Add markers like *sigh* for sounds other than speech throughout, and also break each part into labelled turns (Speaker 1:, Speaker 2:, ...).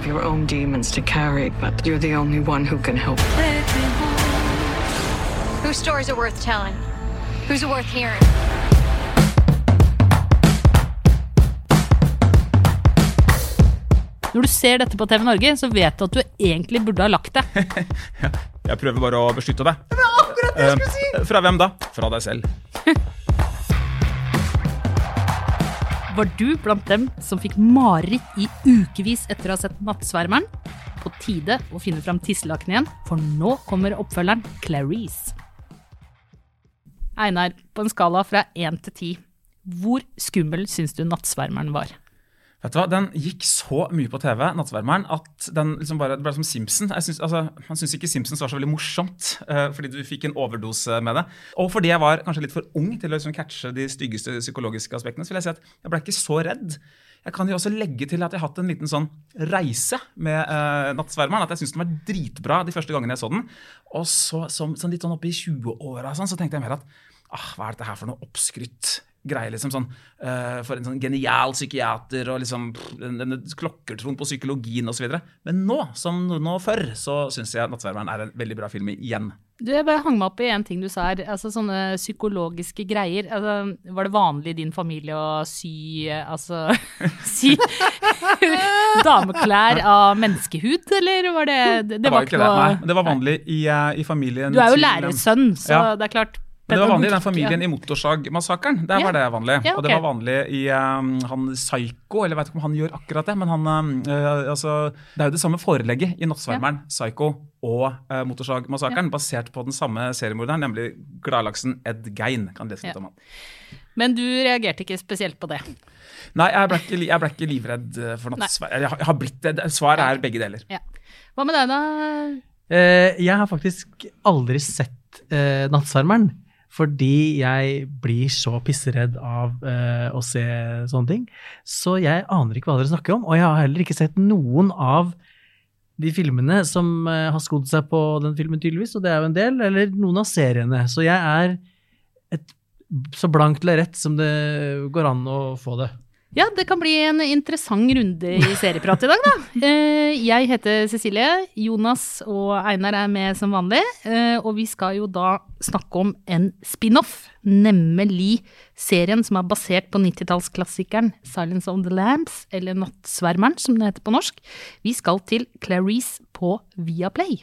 Speaker 1: Have your own demons to carry, but you're the only one who can help.
Speaker 2: Whose stories are worth telling? Who's it worth hearing?
Speaker 3: Når du ser dette på TV Norge, så vet du at du egentlig burde ha lagt deg. *laughs*
Speaker 4: Jeg prøver bare å beskytte deg. Det var akkurat det jeg skulle si! Eh, Fra hvem da? Fra deg selv. *laughs*
Speaker 3: Var du blant dem som fikk mareritt i ukevis etter å ha sett Nattsvermeren? På tide å finne fram tisselaken igjen, for nå kommer oppfølgeren Clarice. Einar, på en skala fra én til ti, hvor skummel syns du Nattsvermeren var?
Speaker 4: Vet du hva, Den gikk så mye på TV, Nattsvermeren, at den liksom bare, det ble som Simpson. Jeg synes, altså, man syns ikke Simpsons var så veldig morsomt, uh, fordi du fikk en overdose med det. Og fordi jeg var kanskje litt for ung til å liksom catche de styggeste psykologiske aspektene, så vil jeg si at jeg ble ikke så redd. Jeg kan jo også legge til at jeg har hatt en liten sånn reise med uh, Nattsvermeren. At jeg syntes den var dritbra de første gangene jeg så den. Og så, som, sånn litt sånn oppe i 20-åra sånn, så tenkte jeg mer at ah, hva er dette her for noe oppskrytt greie, liksom sånn uh, For en sånn genial psykiater og liksom denne klokkertroen på psykologien osv. Men nå, som nå før, så syns jeg 'Nattsvermeren' er en veldig bra film igjen.
Speaker 3: Du, Jeg bare hang meg opp i en ting du sa her. altså Sånne psykologiske greier. Altså, var det vanlig i din familie å sy altså, *laughs* sy *laughs* dameklær av menneskehud, eller var det Det,
Speaker 4: Det var ikke det, nei. Det var vanlig i, uh, i familien
Speaker 3: Du er jo lærersønn, så
Speaker 4: Ja.
Speaker 3: det er klart
Speaker 4: det var vanlig i den familien
Speaker 3: ja.
Speaker 4: i Motorsagmassakren. Der var det vanlig.
Speaker 3: Ja,
Speaker 4: Og det var vanlig i um, han Psycho, eller jeg vet ikke om han gjør akkurat det, men han eh, altså, Det er jo det samme forelegget i Nattsvermeren, Psycho og uh, Motorsagmassakren, basert på den samme seriemorderen, nemlig gladlaksen Ed Gein. Kan lese litt
Speaker 3: Ja.
Speaker 4: om han.
Speaker 3: Men du reagerte ikke spesielt på det.
Speaker 4: Nei, jeg ble ikke, jeg ble ikke livredd for nattsvermeren. Jeg, har- jeg har blitt det. Svaret er begge deler.
Speaker 3: Ja. Hva med deg, da?
Speaker 5: Uh, jeg har faktisk aldri sett uh, Nattsvermeren. Fordi jeg blir så pisseredd av uh, å se sånne ting. Så jeg aner ikke hva dere snakker om. Og jeg har heller ikke sett noen av de filmene som uh, har skodd seg på den filmen, tydeligvis, og det er jo en del, eller noen av seriene. Så jeg er et så blankt lerret som det går an å få det.
Speaker 3: Ja, det kan bli en interessant runde i serieprat i dag, da. *laughs* Eh, Jeg heter Cecilie. Jonas og Einar er med som vanlig. eh, Og vi skal jo da snakke om en spin-off, nemlig serien som er basert på 90-tallsklassikeren Silence of the Lambs, eller Nattsvermeren som det heter på norsk. Vi skal til Clarice på Viaplay.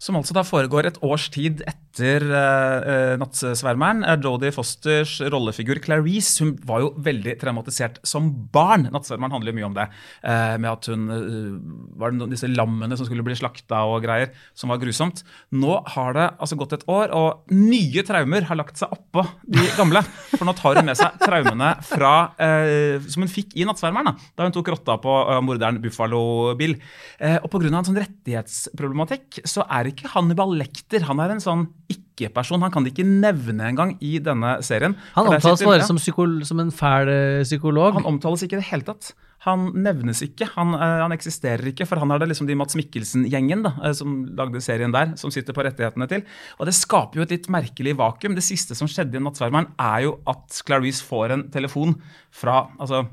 Speaker 4: Som altså da foregår et års tid etter uh, Nattsvermeren. er Jodie Fosters rollefigur Clarice hun var jo veldig traumatisert som barn. Nattsvermeren handler jo mye om det. Uh, med at hun uh, var disse lammene som skulle bli slakta og greier, som var grusomt. Nå har det altså gått et år, og nye traumer har lagt seg oppå de gamle. For nå tar hun med seg traumene fra, eh, som hun fikk i Nattsvermeren, da, da hun tok rotta på eh, morderen Buffalo Bill. Eh, og pga. en sånn rettighetsproblematikk så er ikke Hannibal Lekter han er en sånn ikke-person. Han kan de ikke nevne engang i denne serien.
Speaker 5: Han omtales bare som, som en fæl eh, psykolog.
Speaker 4: Han omtales ikke i det hele tatt. Han nevnes ikke, han, eh, han eksisterer ikke, for han er det liksom de Mats Mikkelsen-gjengen eh, som lagde serien der, som sitter på rettighetene til. Og det skaper jo et litt merkelig vakuum. Det siste som skjedde i Nattsvermeren, er jo at Clarice får en telefon fra altså,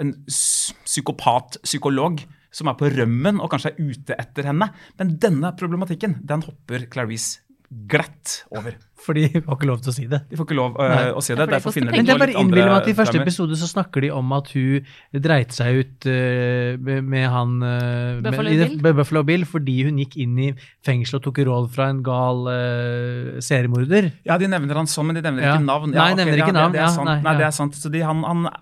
Speaker 4: en psykopat-psykolog som er på rømmen og kanskje er ute etter henne. Men denne problematikken, den hopper Clarice glatt over.
Speaker 5: Fordi de får ikke lov til å si det.
Speaker 4: De får ikke lov
Speaker 5: uh,
Speaker 4: å si det.
Speaker 3: Ja,
Speaker 4: Derfor
Speaker 3: koster
Speaker 4: finner de.
Speaker 5: Men det er bare innbiller meg at i første episode så snakker de om at hun dreit seg ut uh, med, han uh,
Speaker 3: Buffalo
Speaker 5: med,
Speaker 3: Bill?
Speaker 5: Buffalo Bill fordi hun gikk inn i fengsel og tok råd fra en gal seriemorder.
Speaker 4: Ja, de nevner han sånn, men de nevner
Speaker 5: Ja.
Speaker 4: ikke navn.
Speaker 5: Nei,
Speaker 4: ok,
Speaker 5: nevner ikke
Speaker 4: det-
Speaker 5: navn,
Speaker 4: Det, er
Speaker 5: ja, nei,
Speaker 4: Nei, det er sant. Så de, han, han er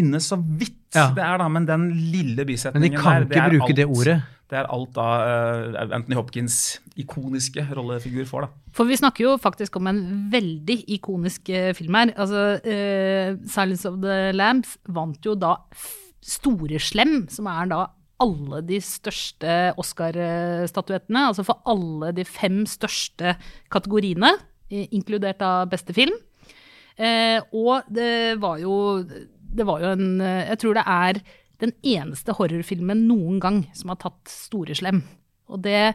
Speaker 4: inne så vidt,
Speaker 5: Ja.
Speaker 4: det er da, men den lille bisetningen der, det er alt.
Speaker 5: Men de kan ikke
Speaker 4: er
Speaker 5: bruke
Speaker 4: alt,
Speaker 5: det ordet.
Speaker 4: Det er alt da øh, Anthony Hopkins' ikoniske rollefigur får, da.
Speaker 3: For vi snakker jo faktisk om en veldig ikonisk eh, film her. Altså, uh, 'Silence of the Lambs' vant jo da Store Slem, som er da alle de største Oscar-statuettene. Altså for alle de fem største kategoriene, eh, inkludert av beste film. Uh, og det var jo Det var jo en eh, Jeg tror det er den eneste horrorfilmen noen gang som har tatt store slem. Og det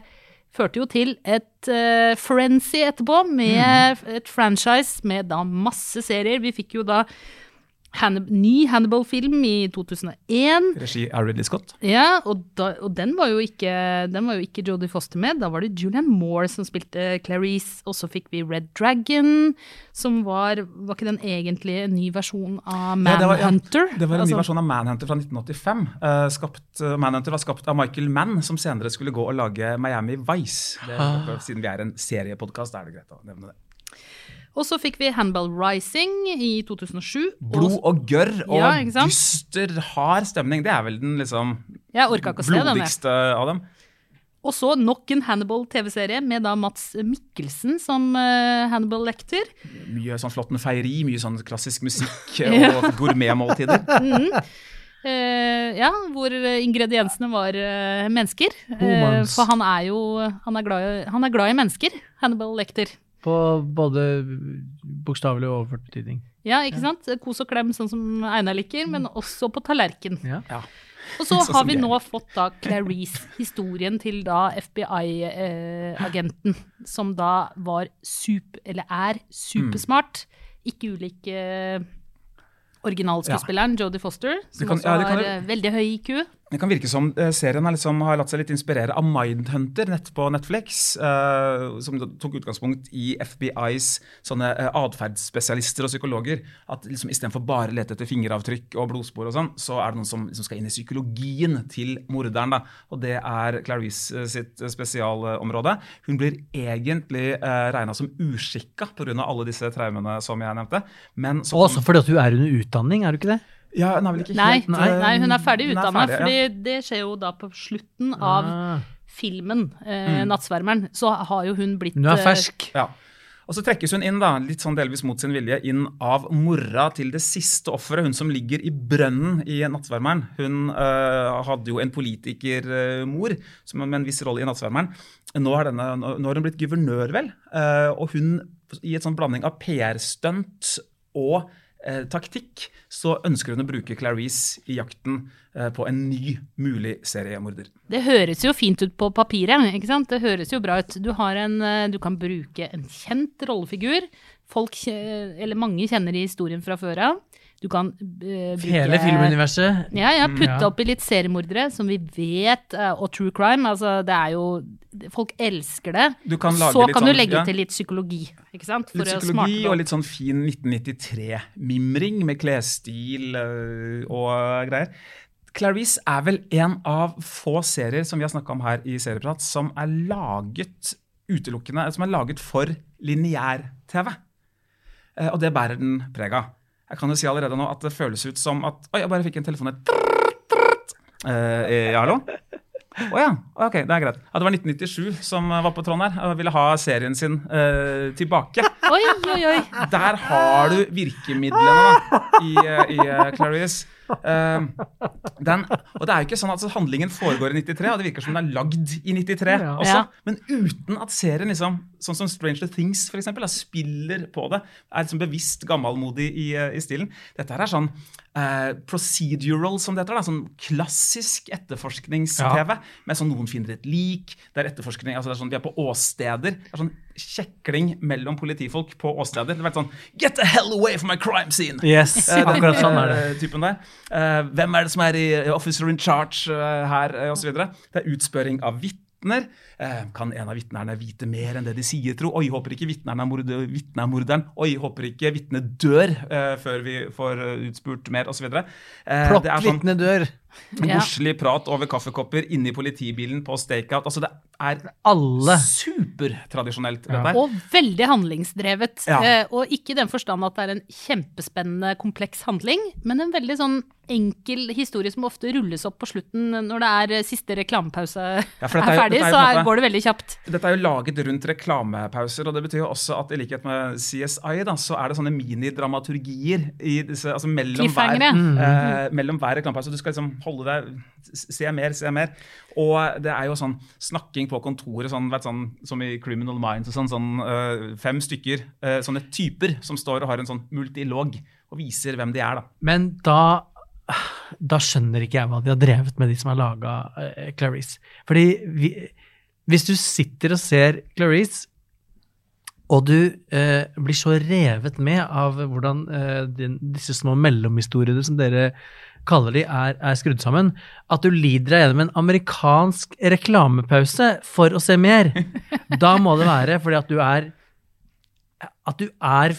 Speaker 3: førte jo til et uh, frenzy etterpå, med et franchise med da masse serier. Vi fikk jo da Hannib ny Hannibal-film i 2001.
Speaker 4: Regi av Ridley Scott.
Speaker 3: Ja, og, da, og den var jo ikke, den var jo ikke Jodie Foster med. Da var det Julian Moore som spilte Clarice. Og så fikk vi Red Dragon, som var Var ikke den egentlig en ny versjon av
Speaker 4: Ja, det var- ja,
Speaker 3: Manhunter?
Speaker 4: Det var en ny
Speaker 3: Altså-
Speaker 4: versjon av Manhunter fra 1985. Uh, skapt, uh, Manhunter var skapt av Michael Mann, som senere skulle gå og lage Miami Vice. Det,
Speaker 5: Ah.
Speaker 4: Siden vi er en seriepodkast, er det greit å nevne det.
Speaker 3: Og så fikk vi Hannibal Rising i 2007.
Speaker 4: Blod og gørr og
Speaker 3: Ja,
Speaker 4: dyster, hard stemning. Det er vel den liksom
Speaker 3: Jeg orka ikke å se
Speaker 4: blodigste av dem.
Speaker 3: Og så nok en Hannibal-TV-serie med da Mats Mikkelsen som uh, Hannibal Lecter.
Speaker 4: Mye sånn flott med feieri, mye sånn klassisk musikk
Speaker 3: Ja. *laughs*
Speaker 4: og gourmetmåltider.
Speaker 3: uh, *laughs* ja, hvor ingrediensene var uh, mennesker. Eh, for han er jo han er, glad, i- han er glad i mennesker, Hannibal Lecter.
Speaker 5: På både bokstavelig og overført betydning.
Speaker 3: Ja, ikke sant? Kos og klem, sånn som Einar liker, men også på tallerken.
Speaker 5: Ja.
Speaker 4: Ja.
Speaker 3: Og så
Speaker 4: Sånn
Speaker 3: har vi nå fått da Clarice, historien til da FBI-agenten, som da var super, eller er supersmart. Ikke ulik eh, originalskuespilleren Jodie Foster, som
Speaker 4: kan-
Speaker 3: også
Speaker 4: ja, kan
Speaker 3: har eh, veldig høy IQ.
Speaker 4: Det kan virke som eh, serien har, liksom, har latt seg litt inspirere av Mindhunter nett på Netflix, Uh, som tok utgangspunkt i FBIs sånne uh, atferdsspesialister og psykologer. At liksom, istedenfor bare å lete etter fingeravtrykk og blodspor, og sånn, så er det noen som liksom, skal inn i psykologien til morderen. Da. Og det er Clarice sitt spesialområde. Hun blir egentlig uh, regna som uskikka pga. alle disse traumene som jeg nevnte. Men så
Speaker 5: Og også fordi at hun er under utdanning, er du ikke det?
Speaker 4: Ja, hun er vel ikke
Speaker 3: Nei,
Speaker 4: helt
Speaker 3: nei,
Speaker 4: nei
Speaker 3: hun er ferdig
Speaker 4: er
Speaker 3: utdanna,
Speaker 4: for ja.
Speaker 3: det skjer jo da på slutten av
Speaker 5: Ah.
Speaker 3: filmen, eh, 'Nattsvermeren'. Så har jo hun blitt
Speaker 5: Hun er
Speaker 3: eh,
Speaker 5: fersk.
Speaker 4: Ja. Og så trekkes hun inn, da, litt sånn delvis mot sin vilje, inn av mora til det siste offeret. Hun som ligger i brønnen i Nattsvermeren. Hun øh, hadde jo en politikermor som med en viss rolle i Nattsvermeren. Nå, denne, nå har hun blitt guvernør, vel. og hun, i et sånn blanding av PR-stunt og eh, taktikk, så ønsker hun å bruke Clarice i jakten eh, på en ny mulig seriemorder.
Speaker 3: Det høres jo fint ut på papiret, ikke sant? Det høres jo bra ut. Du, har en, eh, du kan bruke en kjent rollefigur. Folk, eller mange kjenner historien fra før av. Du kan uh, bruke
Speaker 5: Hele filmuniverset.
Speaker 3: Ja, ja, putte
Speaker 5: Ja.
Speaker 3: oppi litt seriemordere, som vi vet, uh, og true crime. Altså, det er jo Folk elsker det.
Speaker 4: Du kan
Speaker 3: Så kan du
Speaker 4: sånn-
Speaker 3: legge
Speaker 4: ja.
Speaker 3: til litt psykologi,
Speaker 4: Litt psykologi og litt sånn fin 1993-mimring med klesstil uh, og greier. Clarice er vel en av få serier som vi har snakka om her i Serieprat, som er laget utelukkende, som er laget for lineær-TV. Eh, Og det bærer den preg av. Jeg kan jo si allerede nå at det føles ut som at Oi, jeg bare fikk en telefon her. Eh, ja, hallo? Å ja, ok, det er greit. Ja, det var 1997 som var på tråden her og ville ha serien sin eh, tilbake.
Speaker 3: Oi, oi, oi.
Speaker 4: Der har du virkemidlene i, eh, i eh, Clarice. Um, den, og det er jo ikke sånn at handlingen foregår i 93, og det virker som den er lagd i 93
Speaker 5: Ja.
Speaker 4: også.
Speaker 3: Ja.
Speaker 4: Men uten at serien, liksom, sånn som Stranger Things for eksempel, da, spiller på det. Er liksom bevisst gammelmodig i, eh, i stilen. Dette her er sånn uh, procedural, som det heter. da, Sånn klassisk etterforsknings-TV. Med sånn noen finner et lik. Det er etterforskning, altså det er sånn, Vi er på åsteder. Det er sånn kjekling mellom politifolk på åsteder. Det har vært sånn Get the hell away from my crime scene!
Speaker 5: Yes,
Speaker 4: den,
Speaker 5: akkurat sånn er det. *laughs*
Speaker 4: Typen der. Uh, hvem er det som er i officer in charge uh, her, uh, osv. Det er utspørring av vitner. Kan en av vitnerne vite mer enn det de sier, tro? Oi, håper ikke vitneren er, er morderen. Oi, håper ikke vitnet dør før vi får utspurt mer, osv. Uh,
Speaker 5: Plott
Speaker 4: det sånn
Speaker 5: vitnet dør.
Speaker 3: Ja.
Speaker 4: godslig prat over kaffekopper inni politibilen på stakeout. Altså, det er
Speaker 5: Alle.
Speaker 4: supertradisjonelt,
Speaker 5: Ja.
Speaker 4: dette her.
Speaker 3: Og veldig handlingsdrevet.
Speaker 4: Ja.
Speaker 3: Eh, og ikke i den forstand at det er en kjempespennende, kompleks handling, men en veldig sånn enkel historie som ofte rulles opp på slutten når det er eh, siste reklamepause
Speaker 4: Ja,
Speaker 3: er,
Speaker 4: er jo-
Speaker 3: ferdig,
Speaker 4: er jo
Speaker 3: så er, går det veldig kjapt.
Speaker 4: Dette er jo laget rundt reklamepauser, og det betyr jo også at i likhet med CSI, da, så er det sånne minidramaturgier i disse, altså mellom hver,
Speaker 3: Cliffhangere.
Speaker 4: eh, mellom hver reklamepause. Du skal liksom holde deg Se mer, se mer. Og det er jo sånn snakking på kontoret, sånn, sånn, som i Criminal Minds sånn. sånn øh, fem stykker, øh, sånne typer som står og har en sånn multilog og viser hvem de er, da.
Speaker 5: Men da da skjønner ikke jeg hva de har drevet med, de som har laga uh, Clarice. Fordi vi, hvis du sitter og ser Clarice, og du eh, blir så revet med av hvordan eh, din, disse små mellomhistoriene som dere kaller de, er, er skrudd sammen, at du lider deg gjennom en amerikansk reklamepause for å se mer, *laughs* da må det være fordi at du er at du er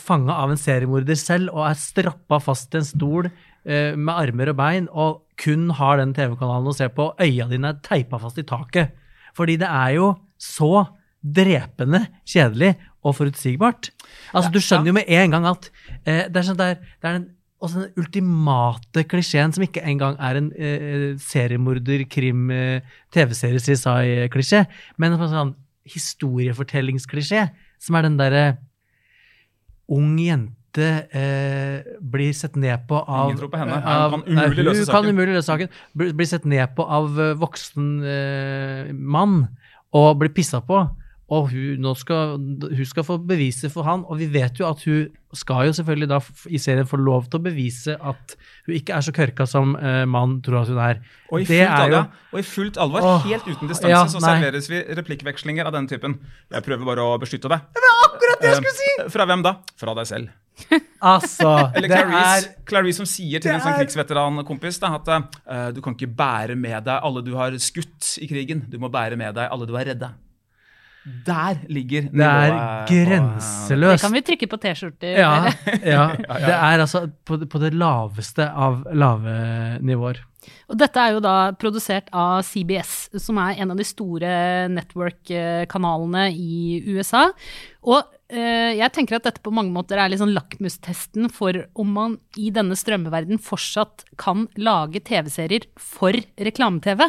Speaker 5: fanga av en seriemorder selv og er strappa fast til en stol eh, med armer og bein og kun har den TV-kanalen å se på, og øya dine er teipa fast i taket. Fordi det er jo så drepende kjedelig og forutsigbart. Altså, Du skjønner jo med en gang at eh, det er sånn der, det er den, også den ultimate klisjeen, som ikke engang er en eh, seriemorder, krim, eh, TV-serie, CSI-klisjé, men en sånn historiefortellingsklisjé, som er den derre ung jente eh, blir sett ned på av
Speaker 4: Ingen tror på henne.
Speaker 5: av-
Speaker 4: Han kan umulig løse saken.
Speaker 5: umulig løse saken. Blir, blir sett ned på av eh, voksen eh, mann og blir pissa på. Og hun, skal, hun skal få bevise for han, og vi vet jo at hun skal jo selvfølgelig da i serien få lov til å bevise at hun ikke er så kørka som uh, mann tror at hun er.
Speaker 4: Og i, fullt alvor,
Speaker 5: jo-
Speaker 4: og i fullt alvor, helt uten distanse,
Speaker 5: ja,
Speaker 4: så serveres vi replikkvekslinger av den typen. Jeg prøver bare å beskytte deg. Det var akkurat det jeg skulle si! Fra hvem da? Fra deg selv. *laughs*
Speaker 5: Altså,
Speaker 4: Eller
Speaker 5: det
Speaker 4: Clarice,
Speaker 5: er
Speaker 4: Clarice som sier til en sånn
Speaker 5: er-
Speaker 4: krigsveterankompis at uh, du kan ikke bære med deg alle du har skutt i krigen. Du må bære med deg alle du har redda. Der ligger
Speaker 5: Det er
Speaker 4: grenseløst.
Speaker 3: Det kan vi trykke på T-skjorter.
Speaker 5: Ja, *laughs* *laughs* ja, det er altså på, det- på det laveste av lave nivåer.
Speaker 3: Og dette er jo da produsert av CBS, som er en av de store network-kanalene i USA. Og jeg tenker at dette på mange måter er litt sånn lakmustesten for om man i denne strømmeverden fortsatt kan lage TV-serier for reklame-TV.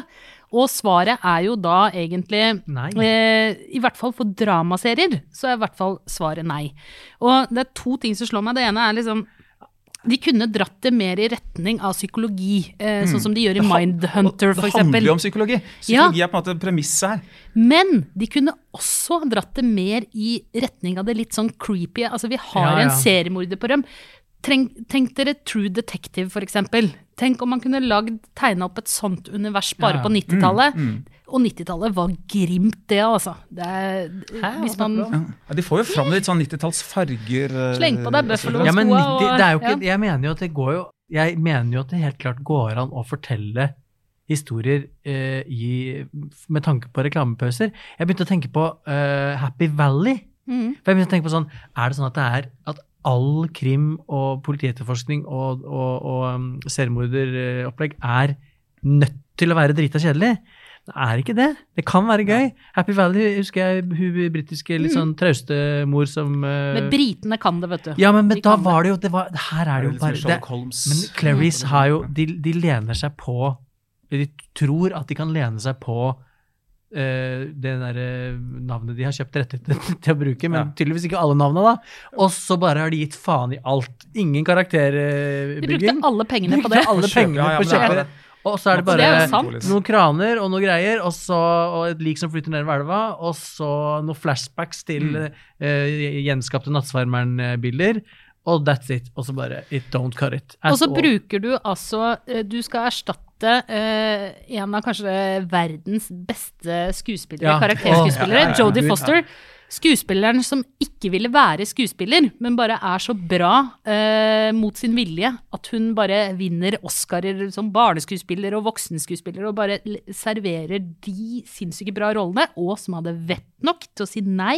Speaker 3: Og svaret er jo da egentlig
Speaker 5: Nei.
Speaker 3: eh, I hvert fall for dramaserier, så er i hvert fall svaret nei. Og det er to ting som slår meg. Det ene er liksom de kunne dratt det mer i retning av psykologi, eh, sånn som de gjør i Mindhunter,
Speaker 4: f.eks.
Speaker 3: for
Speaker 4: Det handler jo om psykologi. Psykologi er på en måte premisset her.
Speaker 3: Men de kunne også dratt det mer i retning av det litt sånn creepy. Altså, vi har
Speaker 5: Ja, ja.
Speaker 3: en seriemorder på røm. Tenk, tenk dere True Detective, for eksempel. Tenk om man kunne lagd, tegna opp et sånt univers bare
Speaker 5: Ja, ja.
Speaker 3: på 90-tallet.
Speaker 4: Mm,
Speaker 3: Og 90-tallet var grimt, det, altså. Det er, hvis man
Speaker 4: Ja, de får jo fram litt sånn 90-talls farger. eh,
Speaker 3: Sleng på deg
Speaker 4: og så
Speaker 5: Ja, men 90, det er jo ikke,
Speaker 3: ja.
Speaker 5: jeg mener jo at det går jo Jeg mener jo at det helt klart går an å fortelle historier eh, i, med tanke på reklamepauser. Jeg begynte å tenke på eh, Happy Valley.
Speaker 3: Mm.
Speaker 5: For jeg begynte å tenke på sånn, Er det sånn at det er at all krim og politietterforskning og, og, og um, selvmorderopplegg er nødt til å være drita kjedelig? Det er ikke det. Det kan være gøy. Happy Valley husker jeg hun britiske litt sånn trauste mor som uh...
Speaker 3: Men britene kan det, vet du.
Speaker 5: Ja, men, men da var det jo det var, Her er det jo bare det, Men Clarice har jo de, de lener seg på De tror at de kan lene seg på Uh, det derre navnet de har kjøpt rettigheter *laughs* til å bruke, men
Speaker 4: Ja.
Speaker 5: tydeligvis ikke alle navnene, da. Og så bare har de gitt faen i alt. Ingen karakterbygging.
Speaker 3: De brukte alle pengene på det.
Speaker 5: alle pengene
Speaker 4: ja, ja,
Speaker 5: på å Og så er det
Speaker 3: bare det er
Speaker 5: noen kraner og noe greier, og, så, og et lik som flyter nedover elva, og så noen flashbacks til
Speaker 4: Mm.
Speaker 5: uh, gjenskapte Nattsvermeren-bilder. Og that's it. Og så bare It don't cut it.
Speaker 3: Og så bruker du altså eh, Du skal erstatte Uh, en av kanskje verdens beste skuespillere,
Speaker 5: Ja.
Speaker 3: karakterskuespillere,
Speaker 5: ja, ja, ja.
Speaker 3: Jodie Foster. Skuespilleren som ikke ville være skuespiller, men bare er så bra eh, mot sin vilje at hun bare vinner Oscarer som barneskuespiller og voksenskuespiller og bare serverer de sinnssyke bra rollene, og som hadde vett nok til å si nei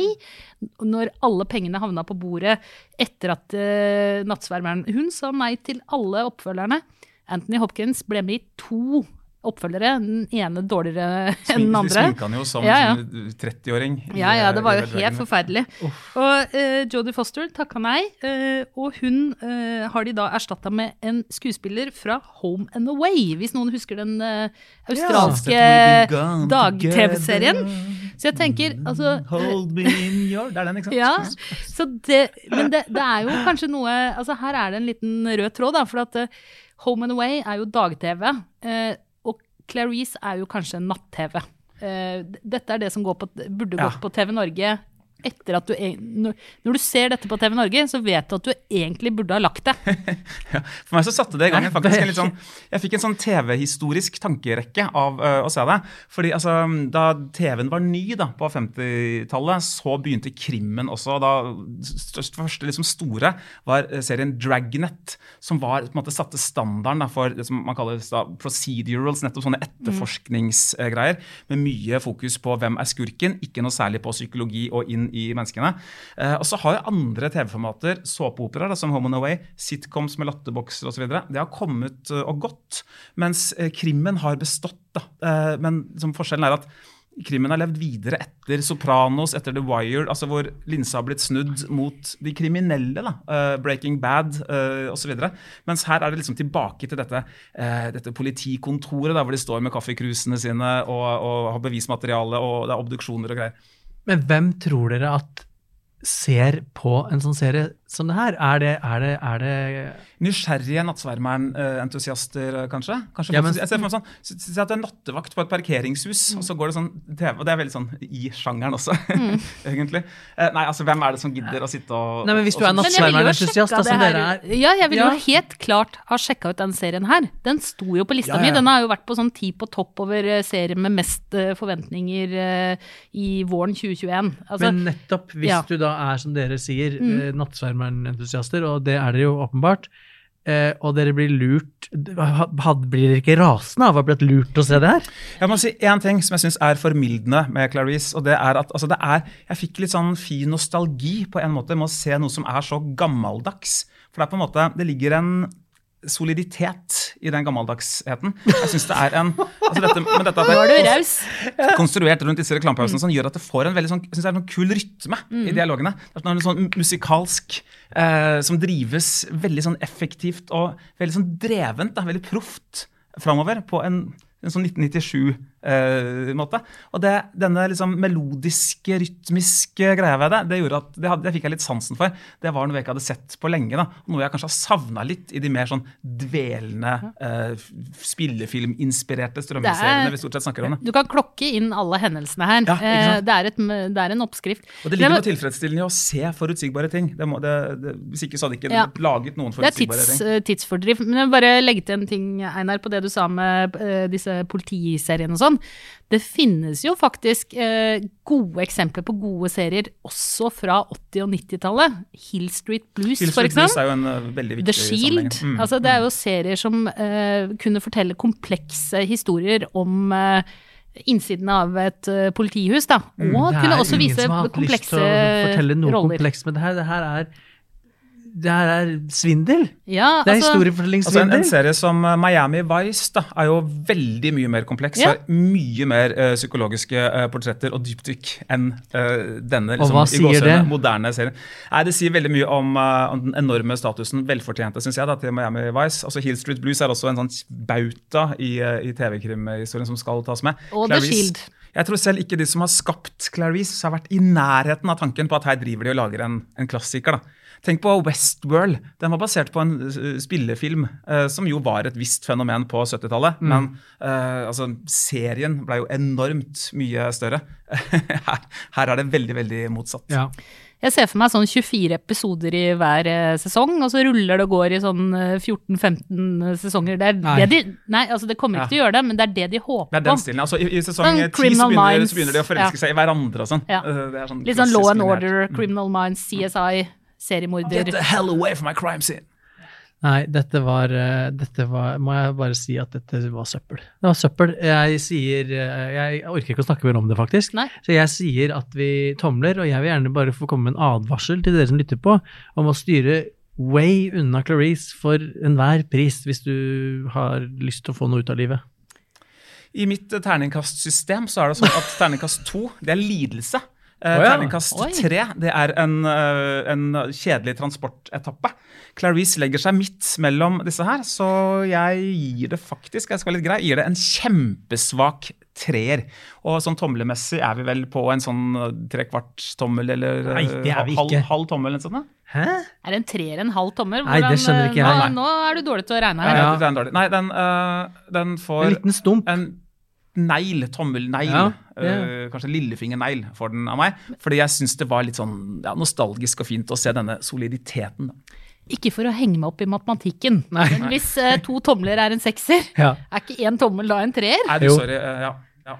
Speaker 3: når alle pengene havna på bordet etter at eh, Nattsvermeren Hun sa nei til alle oppfølgerne. Anthony Hopkins ble med i to oppfølgere, den ene dårligere enn den
Speaker 4: andre.
Speaker 3: andre.
Speaker 4: sminka han jo som
Speaker 3: Ja, ja.
Speaker 4: liksom 30-åring.
Speaker 3: Ja, ja, det var jo helt
Speaker 4: forferdelig.
Speaker 3: forferdelig. Og uh, Jodie Foster takka nei, uh, og hun uh, har de da erstatta med en skuespiller fra Home and Away, hvis noen husker den australske
Speaker 4: ja,
Speaker 3: dag-TV-serien. Så jeg tenker, altså
Speaker 4: Hold me in your Det er den, ikke sant? *laughs*
Speaker 3: ja, så det, men det, det er jo kanskje noe altså Her er det en liten rød tråd, da. For at Home and Away er jo dag-TV. eh, Clarice er jo kanskje natt-TV. Uh, dette er det som går på, burde
Speaker 4: Ja.
Speaker 3: gått på TV Norge etter at du når, du ser dette på TV Norge, så vet du at du egentlig burde ha lagt det. *laughs*
Speaker 4: Ja, for meg så satte det i gang faktisk, en litt sånn, Jeg fikk en sånn TV-historisk tankerekke av uh, å se det. Fordi altså, Da TV-en var ny da, på 50-tallet, så begynte krimmen også. Da størst, første liksom store var eh, serien Dragnet, som var, på en måte satte standarden da, for det som man kaller da, procedurals, nettopp sånne etterforskningsgreier, med mye fokus på hvem er skurken, ikke noe særlig på psykologi og inn i menneskene. Eh, og så har jo andre TV-formater, såpeoperaer som Home and Away, sitcoms med latterbokser osv., det har kommet eh, og gått, mens eh, krimmen har bestått. Da. Eh, men som forskjellen er at Krimmen har levd videre etter Sopranos, etter The Wire, altså hvor linsa har blitt snudd mot de kriminelle. da, eh, Breaking Bad uh, osv. Mens her er det liksom tilbake til dette, eh, dette politikontoret, der hvor de står med kaffekrusene sine og, og har bevismateriale, og det er obduksjoner og greier.
Speaker 5: Men hvem tror dere at ser på en sånn serie som det her? Er det, er det, er det
Speaker 4: Nysgjerrige Nattsvermeren-entusiaster, kanskje? kanskje
Speaker 5: Ja, men-
Speaker 4: jeg ser for meg sånn, si at det er nattevakt på et parkeringshus, og så går det sånn TV, og det er veldig sånn i sjangeren også, *laughs* egentlig. Eh, nei, altså, hvem er det som gidder å sitte og
Speaker 5: Nei, men hvis du er Nattsvermeren-entusiast, da, som dere er
Speaker 3: Ja, jeg ville
Speaker 5: Ja.
Speaker 3: jo helt klart ha sjekka ut den serien her. Den sto jo på lista
Speaker 4: Ja, ja.
Speaker 3: mi. Den har jo vært på sånn ti på topp over serien serier med mest eh, forventninger eh, i våren 2021. Altså,
Speaker 5: Men nettopp hvis
Speaker 3: ja.
Speaker 5: du da er, som dere sier,
Speaker 3: Mm.
Speaker 5: eh, Nattsvermeren-entusiaster, og det er dere jo åpenbart, eh, og dere blir lurt had, Blir dere ikke rasende av å ha blitt lurt å se det her?
Speaker 4: Jeg må si én ting som jeg syns er formildende med Clarice. og det er at altså, det er, Jeg fikk litt sånn fin nostalgi på en måte med å se noe som er så gammeldags. For det er på en måte, det ligger en soliditet i den gammeldagsheten. Jeg synes det er en altså dette, men dette at det er
Speaker 3: raus.
Speaker 4: konstruert rundt disse reklamepausene som gjør at det får en veldig sånn, synes det er en sånn kul rytme i dialogene. Det er sånn, sånn musikalsk eh, som drives veldig sånn effektivt og veldig sånn drevent, da, veldig proft framover på en, en sånn 1997-måte. og det, denne liksom melodiske, rytmiske greia ved det, det gjorde at det, hadde, det fikk jeg litt sansen for. Det var noe jeg ikke hadde sett på lenge. da, Noe jeg kanskje har savna litt i de mer sånn dvelende, uh, spillefilminspirerte strømmeseriene vi stort sett snakker om. Det.
Speaker 3: Du kan klokke inn alle hendelsene her.
Speaker 4: Ja?
Speaker 3: Eh, det, er et, det er en oppskrift.
Speaker 4: Og det ligger noe tilfredsstillende i å se forutsigbare ting. Det må, det, det, hvis ikke så hadde ikke
Speaker 3: Ja.
Speaker 4: laget noen
Speaker 3: Det
Speaker 4: forutsigbare
Speaker 3: tids,
Speaker 4: ting.
Speaker 3: er tidsfordriv. Men jeg vil bare legge til en ting, Einar, på det du sa med disse politiseriene og sånn. Det finnes jo faktisk eh, gode eksempler på gode serier også fra 80- og 90-tallet. Hill Street Blues,
Speaker 4: Hill
Speaker 3: for
Speaker 4: Street Blues er jo en eh, veldig viktig
Speaker 3: The Shield.
Speaker 4: Mm,
Speaker 3: altså, det er jo serier som eh, kunne fortelle komplekse historier om eh, innsiden av et eh, politihus, da. Og
Speaker 5: Mm, Det er ingen som har hatt lyst til å fortelle noe
Speaker 3: roller.
Speaker 5: komplekst med det her. Det her er, det her er svindel.
Speaker 3: Ja,
Speaker 5: Det er
Speaker 3: altså,
Speaker 4: Altså en, en serie som eh, Miami Vice da, er jo veldig mye mer kompleks.
Speaker 3: Ja.
Speaker 4: Har mye mer uh, psykologiske uh, portretter og dypdykk enn uh, denne
Speaker 5: Og
Speaker 4: liksom,
Speaker 5: hva
Speaker 4: i
Speaker 5: det?
Speaker 4: moderne serien. Nei, Det sier veldig mye om, om den enorme statusen, velfortjente, syns jeg, da, til Miami Vice. Altså Hill Street Blues er også en sånn bauta i, i TV-krimhistorien som skal tas med.
Speaker 3: Og The Shield.
Speaker 4: Jeg tror selv ikke de som har skapt Clarice, har vært i nærheten av tanken på at her driver de og lager en, en klassiker. da. Tenk på Westworld. Den var basert på en uh, spillefilm uh, som jo var et visst fenomen på 70-tallet. Men uh, altså, serien ble jo enormt mye større. *laughs* her, her er det veldig, veldig motsatt.
Speaker 5: Ja.
Speaker 3: Jeg ser for meg sånn 24 episoder i hver eh, sesong, og så ruller det og går i sånn eh, 14-15 sesonger. Det,
Speaker 5: Nei.
Speaker 3: det, de, nei, altså det kommer ikke til å gjøre det, men det er det de
Speaker 4: Det er den
Speaker 3: på.
Speaker 4: stilen. Altså, I, i sesong
Speaker 3: Sånn
Speaker 4: 10 så begynner, så begynner de å forelske seg i hverandre og sånn. Sånn
Speaker 3: Litt sånn Law and. Order, Criminal Minds, CSI, seriemorder.
Speaker 4: Get the hell away from my crime scene.
Speaker 5: Nei, dette var, eh, dette var Må jeg bare si at dette var søppel. Det var søppel. Jeg sier eh, Jeg orker ikke å snakke mer om det, faktisk.
Speaker 3: Nei.
Speaker 5: Så jeg sier at vi tomler, og jeg vil gjerne bare få komme med en advarsel til dere som lytter på, om å styre way unna Clarice for enhver pris, hvis du har lyst til å få noe ut av livet.
Speaker 4: I mitt terningkastsystem så er det sånn at terningkast to, det er lidelse. Eh,
Speaker 5: oh, ja.
Speaker 4: Terningkast tre, det er en, eh, en kjedelig transportetappe. Clarice legger seg midt mellom disse her, så jeg gir det faktisk, jeg skal være litt grei, gir det en kjempesvak treer. Og sånn tomlemessig er vi vel på en sånn eh, trekvart tommel eller
Speaker 5: Nei, det er vi
Speaker 4: halv,
Speaker 5: ikke.
Speaker 4: halv tommel eller da.
Speaker 5: Hæ?
Speaker 3: Er det en treer en halv tommer?
Speaker 5: Nei, det skjønner ikke jeg.
Speaker 3: Nå, nå er du dårlig til å regne her.
Speaker 5: Ja.
Speaker 4: dårlig. Nei, den, eh, den får
Speaker 5: En liten stump.
Speaker 4: en negl, tommelnegl.
Speaker 5: Ja,
Speaker 4: eh, kanskje lillefingernegl får den av meg. Fordi jeg syns det var litt sånn ja, nostalgisk og fint å se denne soliditeten.
Speaker 3: Ikke for å henge meg opp i matematikken,
Speaker 5: Nei.
Speaker 3: men hvis uh, to tomler er en sekser,
Speaker 5: Ja.
Speaker 3: er ikke én tommel da en treer?
Speaker 4: Nei, du, sorry. uh, ja, ja.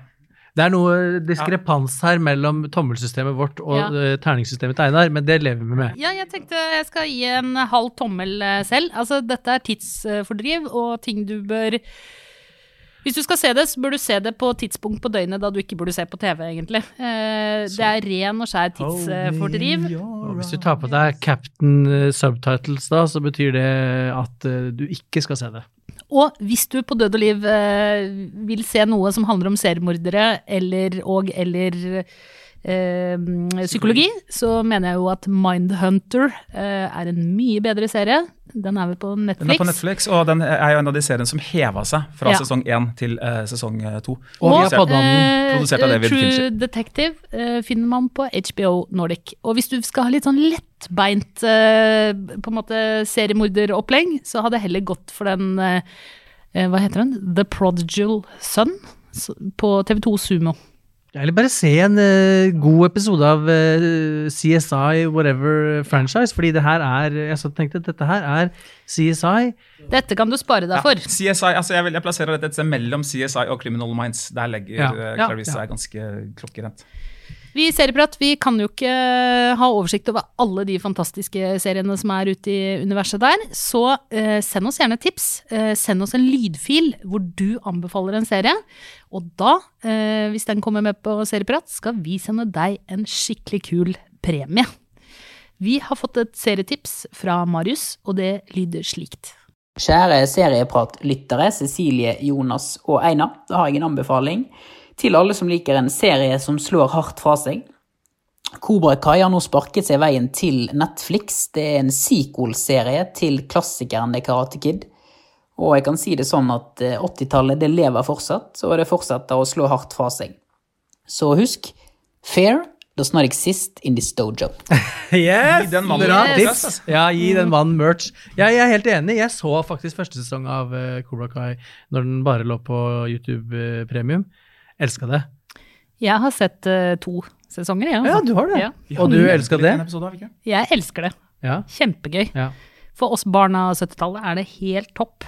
Speaker 5: Det er noe diskrepans her mellom tommelsystemet vårt og
Speaker 3: Ja.
Speaker 5: eh, terningssystemet til Einar, men det lever vi med.
Speaker 3: Ja, jeg tenkte jeg skal gi en halv tommel selv. Altså, dette er tidsfordriv og ting du bør Hvis du skal se det, så bør du se det på tidspunkt på døgnet da du ikke burde se på TV, egentlig. Eh, det er ren og skjær tidsfordriv.
Speaker 5: Og hvis du tar på deg Captain eh, Subtitles da, så betyr det at eh, du ikke skal se det.
Speaker 3: Og hvis du på død og liv eh, vil se noe som handler om seriemordere eller og eller eh, psykologi, så mener jeg jo at Mindhunter eh, er en mye bedre serie. Den er vel på Netflix.
Speaker 4: Den er på Netflix, og den er jo en av de seriene som heva seg fra
Speaker 3: Ja.
Speaker 4: sesong én til uh, sesong eh, to.
Speaker 5: Og vi har
Speaker 4: Produsert-
Speaker 5: den.
Speaker 3: eh,
Speaker 4: produsert av David
Speaker 3: True
Speaker 4: Fincher.
Speaker 3: Detective uh, finner man på HBO Nordic. Og hvis du skal ha litt sånn lettbeint uh, på en måte seriemorderopplegg, så hadde jeg heller gått for den Hva heter den? The Prodigal Son på TV2 Sumo.
Speaker 5: Eller bare se en uh, god episode av uh, CSI whatever franchise, fordi det her er Jeg så tenkte at dette her er CSI.
Speaker 3: Dette kan du spare deg
Speaker 4: Ja,
Speaker 3: for.
Speaker 4: CSI, altså jeg, vil, jeg plasserer dette et sted mellom CSI og Criminal Minds. Der legger
Speaker 5: Ja,
Speaker 4: eh,
Speaker 5: ja,
Speaker 4: Clarice
Speaker 5: ja.
Speaker 4: ganske klokkerent.
Speaker 3: Vi i Serieprat vi kan jo ikke ha oversikt over alle de fantastiske seriene som er ute i universet der, så eh, send oss gjerne tips. Eh, send oss en lydfil hvor du anbefaler en serie. Og da, eh, hvis den kommer med på Serieprat, skal vi sende deg en skikkelig kul premie. Vi har fått et serietips fra Marius, og det lyder slikt.
Speaker 6: Kjære seriepratlyttere Cecilie, Jonas og Einar. Da har jeg en anbefaling til alle som liker en serie som slår hardt fra seg. Kobra Kai har nå sparket seg veien til Netflix. Det er en sequel-serie til klassikeren The Karate Kid. Og jeg kan si det sånn at eh, 80-tallet det lever fortsatt, og det fortsetter å slå hardt fra seg. Så husk, fair does not exist in this dojo. *laughs*
Speaker 5: Yes!
Speaker 4: Gi den mannen.
Speaker 5: Ja, gi den mannen merch. Ja, jeg er helt enig. Jeg så faktisk første sesong av uh, Cobra Kai når den bare lå på YouTube eh, Premium. Elska det.
Speaker 3: Jeg har sett uh, to sesonger, jeg.
Speaker 5: Ja,
Speaker 3: altså.
Speaker 5: du har det.
Speaker 3: Ja.
Speaker 5: Og du elska det?
Speaker 4: episode?
Speaker 3: Jeg elsker det.
Speaker 5: Ja.
Speaker 3: Kjempegøy.
Speaker 5: ja.
Speaker 3: For oss barn av 70-tallet er det helt topp.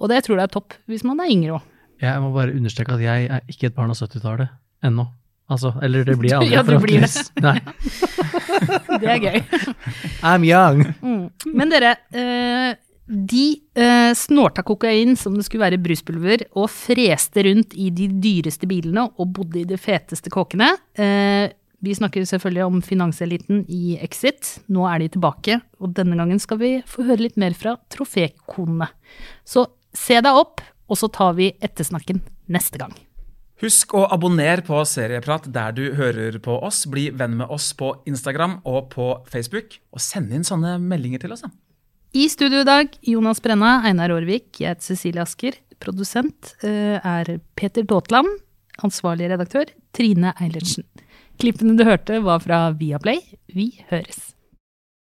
Speaker 3: Og det tror jeg er topp hvis man er yngre òg.
Speaker 5: Jeg må bare understreke at jeg er ikke et barn av 70-tallet ennå. Altså, eller det blir jeg aldri.
Speaker 3: Ja, du blir det.
Speaker 5: Nei. *laughs*
Speaker 3: Det er gøy. *laughs*
Speaker 5: I'm young.
Speaker 3: Men dere, eh, de eh, snorta kokain som det skulle være bruspulver, og freste rundt i de dyreste bilene og bodde i de feteste kåkene. Eh, vi snakker selvfølgelig om finanseliten i Exit. Nå er de tilbake, og denne gangen skal vi få høre litt mer fra trofékonene. Så se deg opp, og så tar vi ettersnakken neste gang.
Speaker 4: Husk å abonnere på Serieprat der du hører på oss. Bli venn med oss på Instagram og på Facebook. Og send inn sånne meldinger til oss. da.
Speaker 3: I studio i dag, Jonas Brenna, Einar Aarvik, jeg heter Cecilie Asker. Produsent eh, er Peter Daatland. Ansvarlig redaktør Trine Eilertsen. Klippene du hørte var fra Viaplay. Vi høres.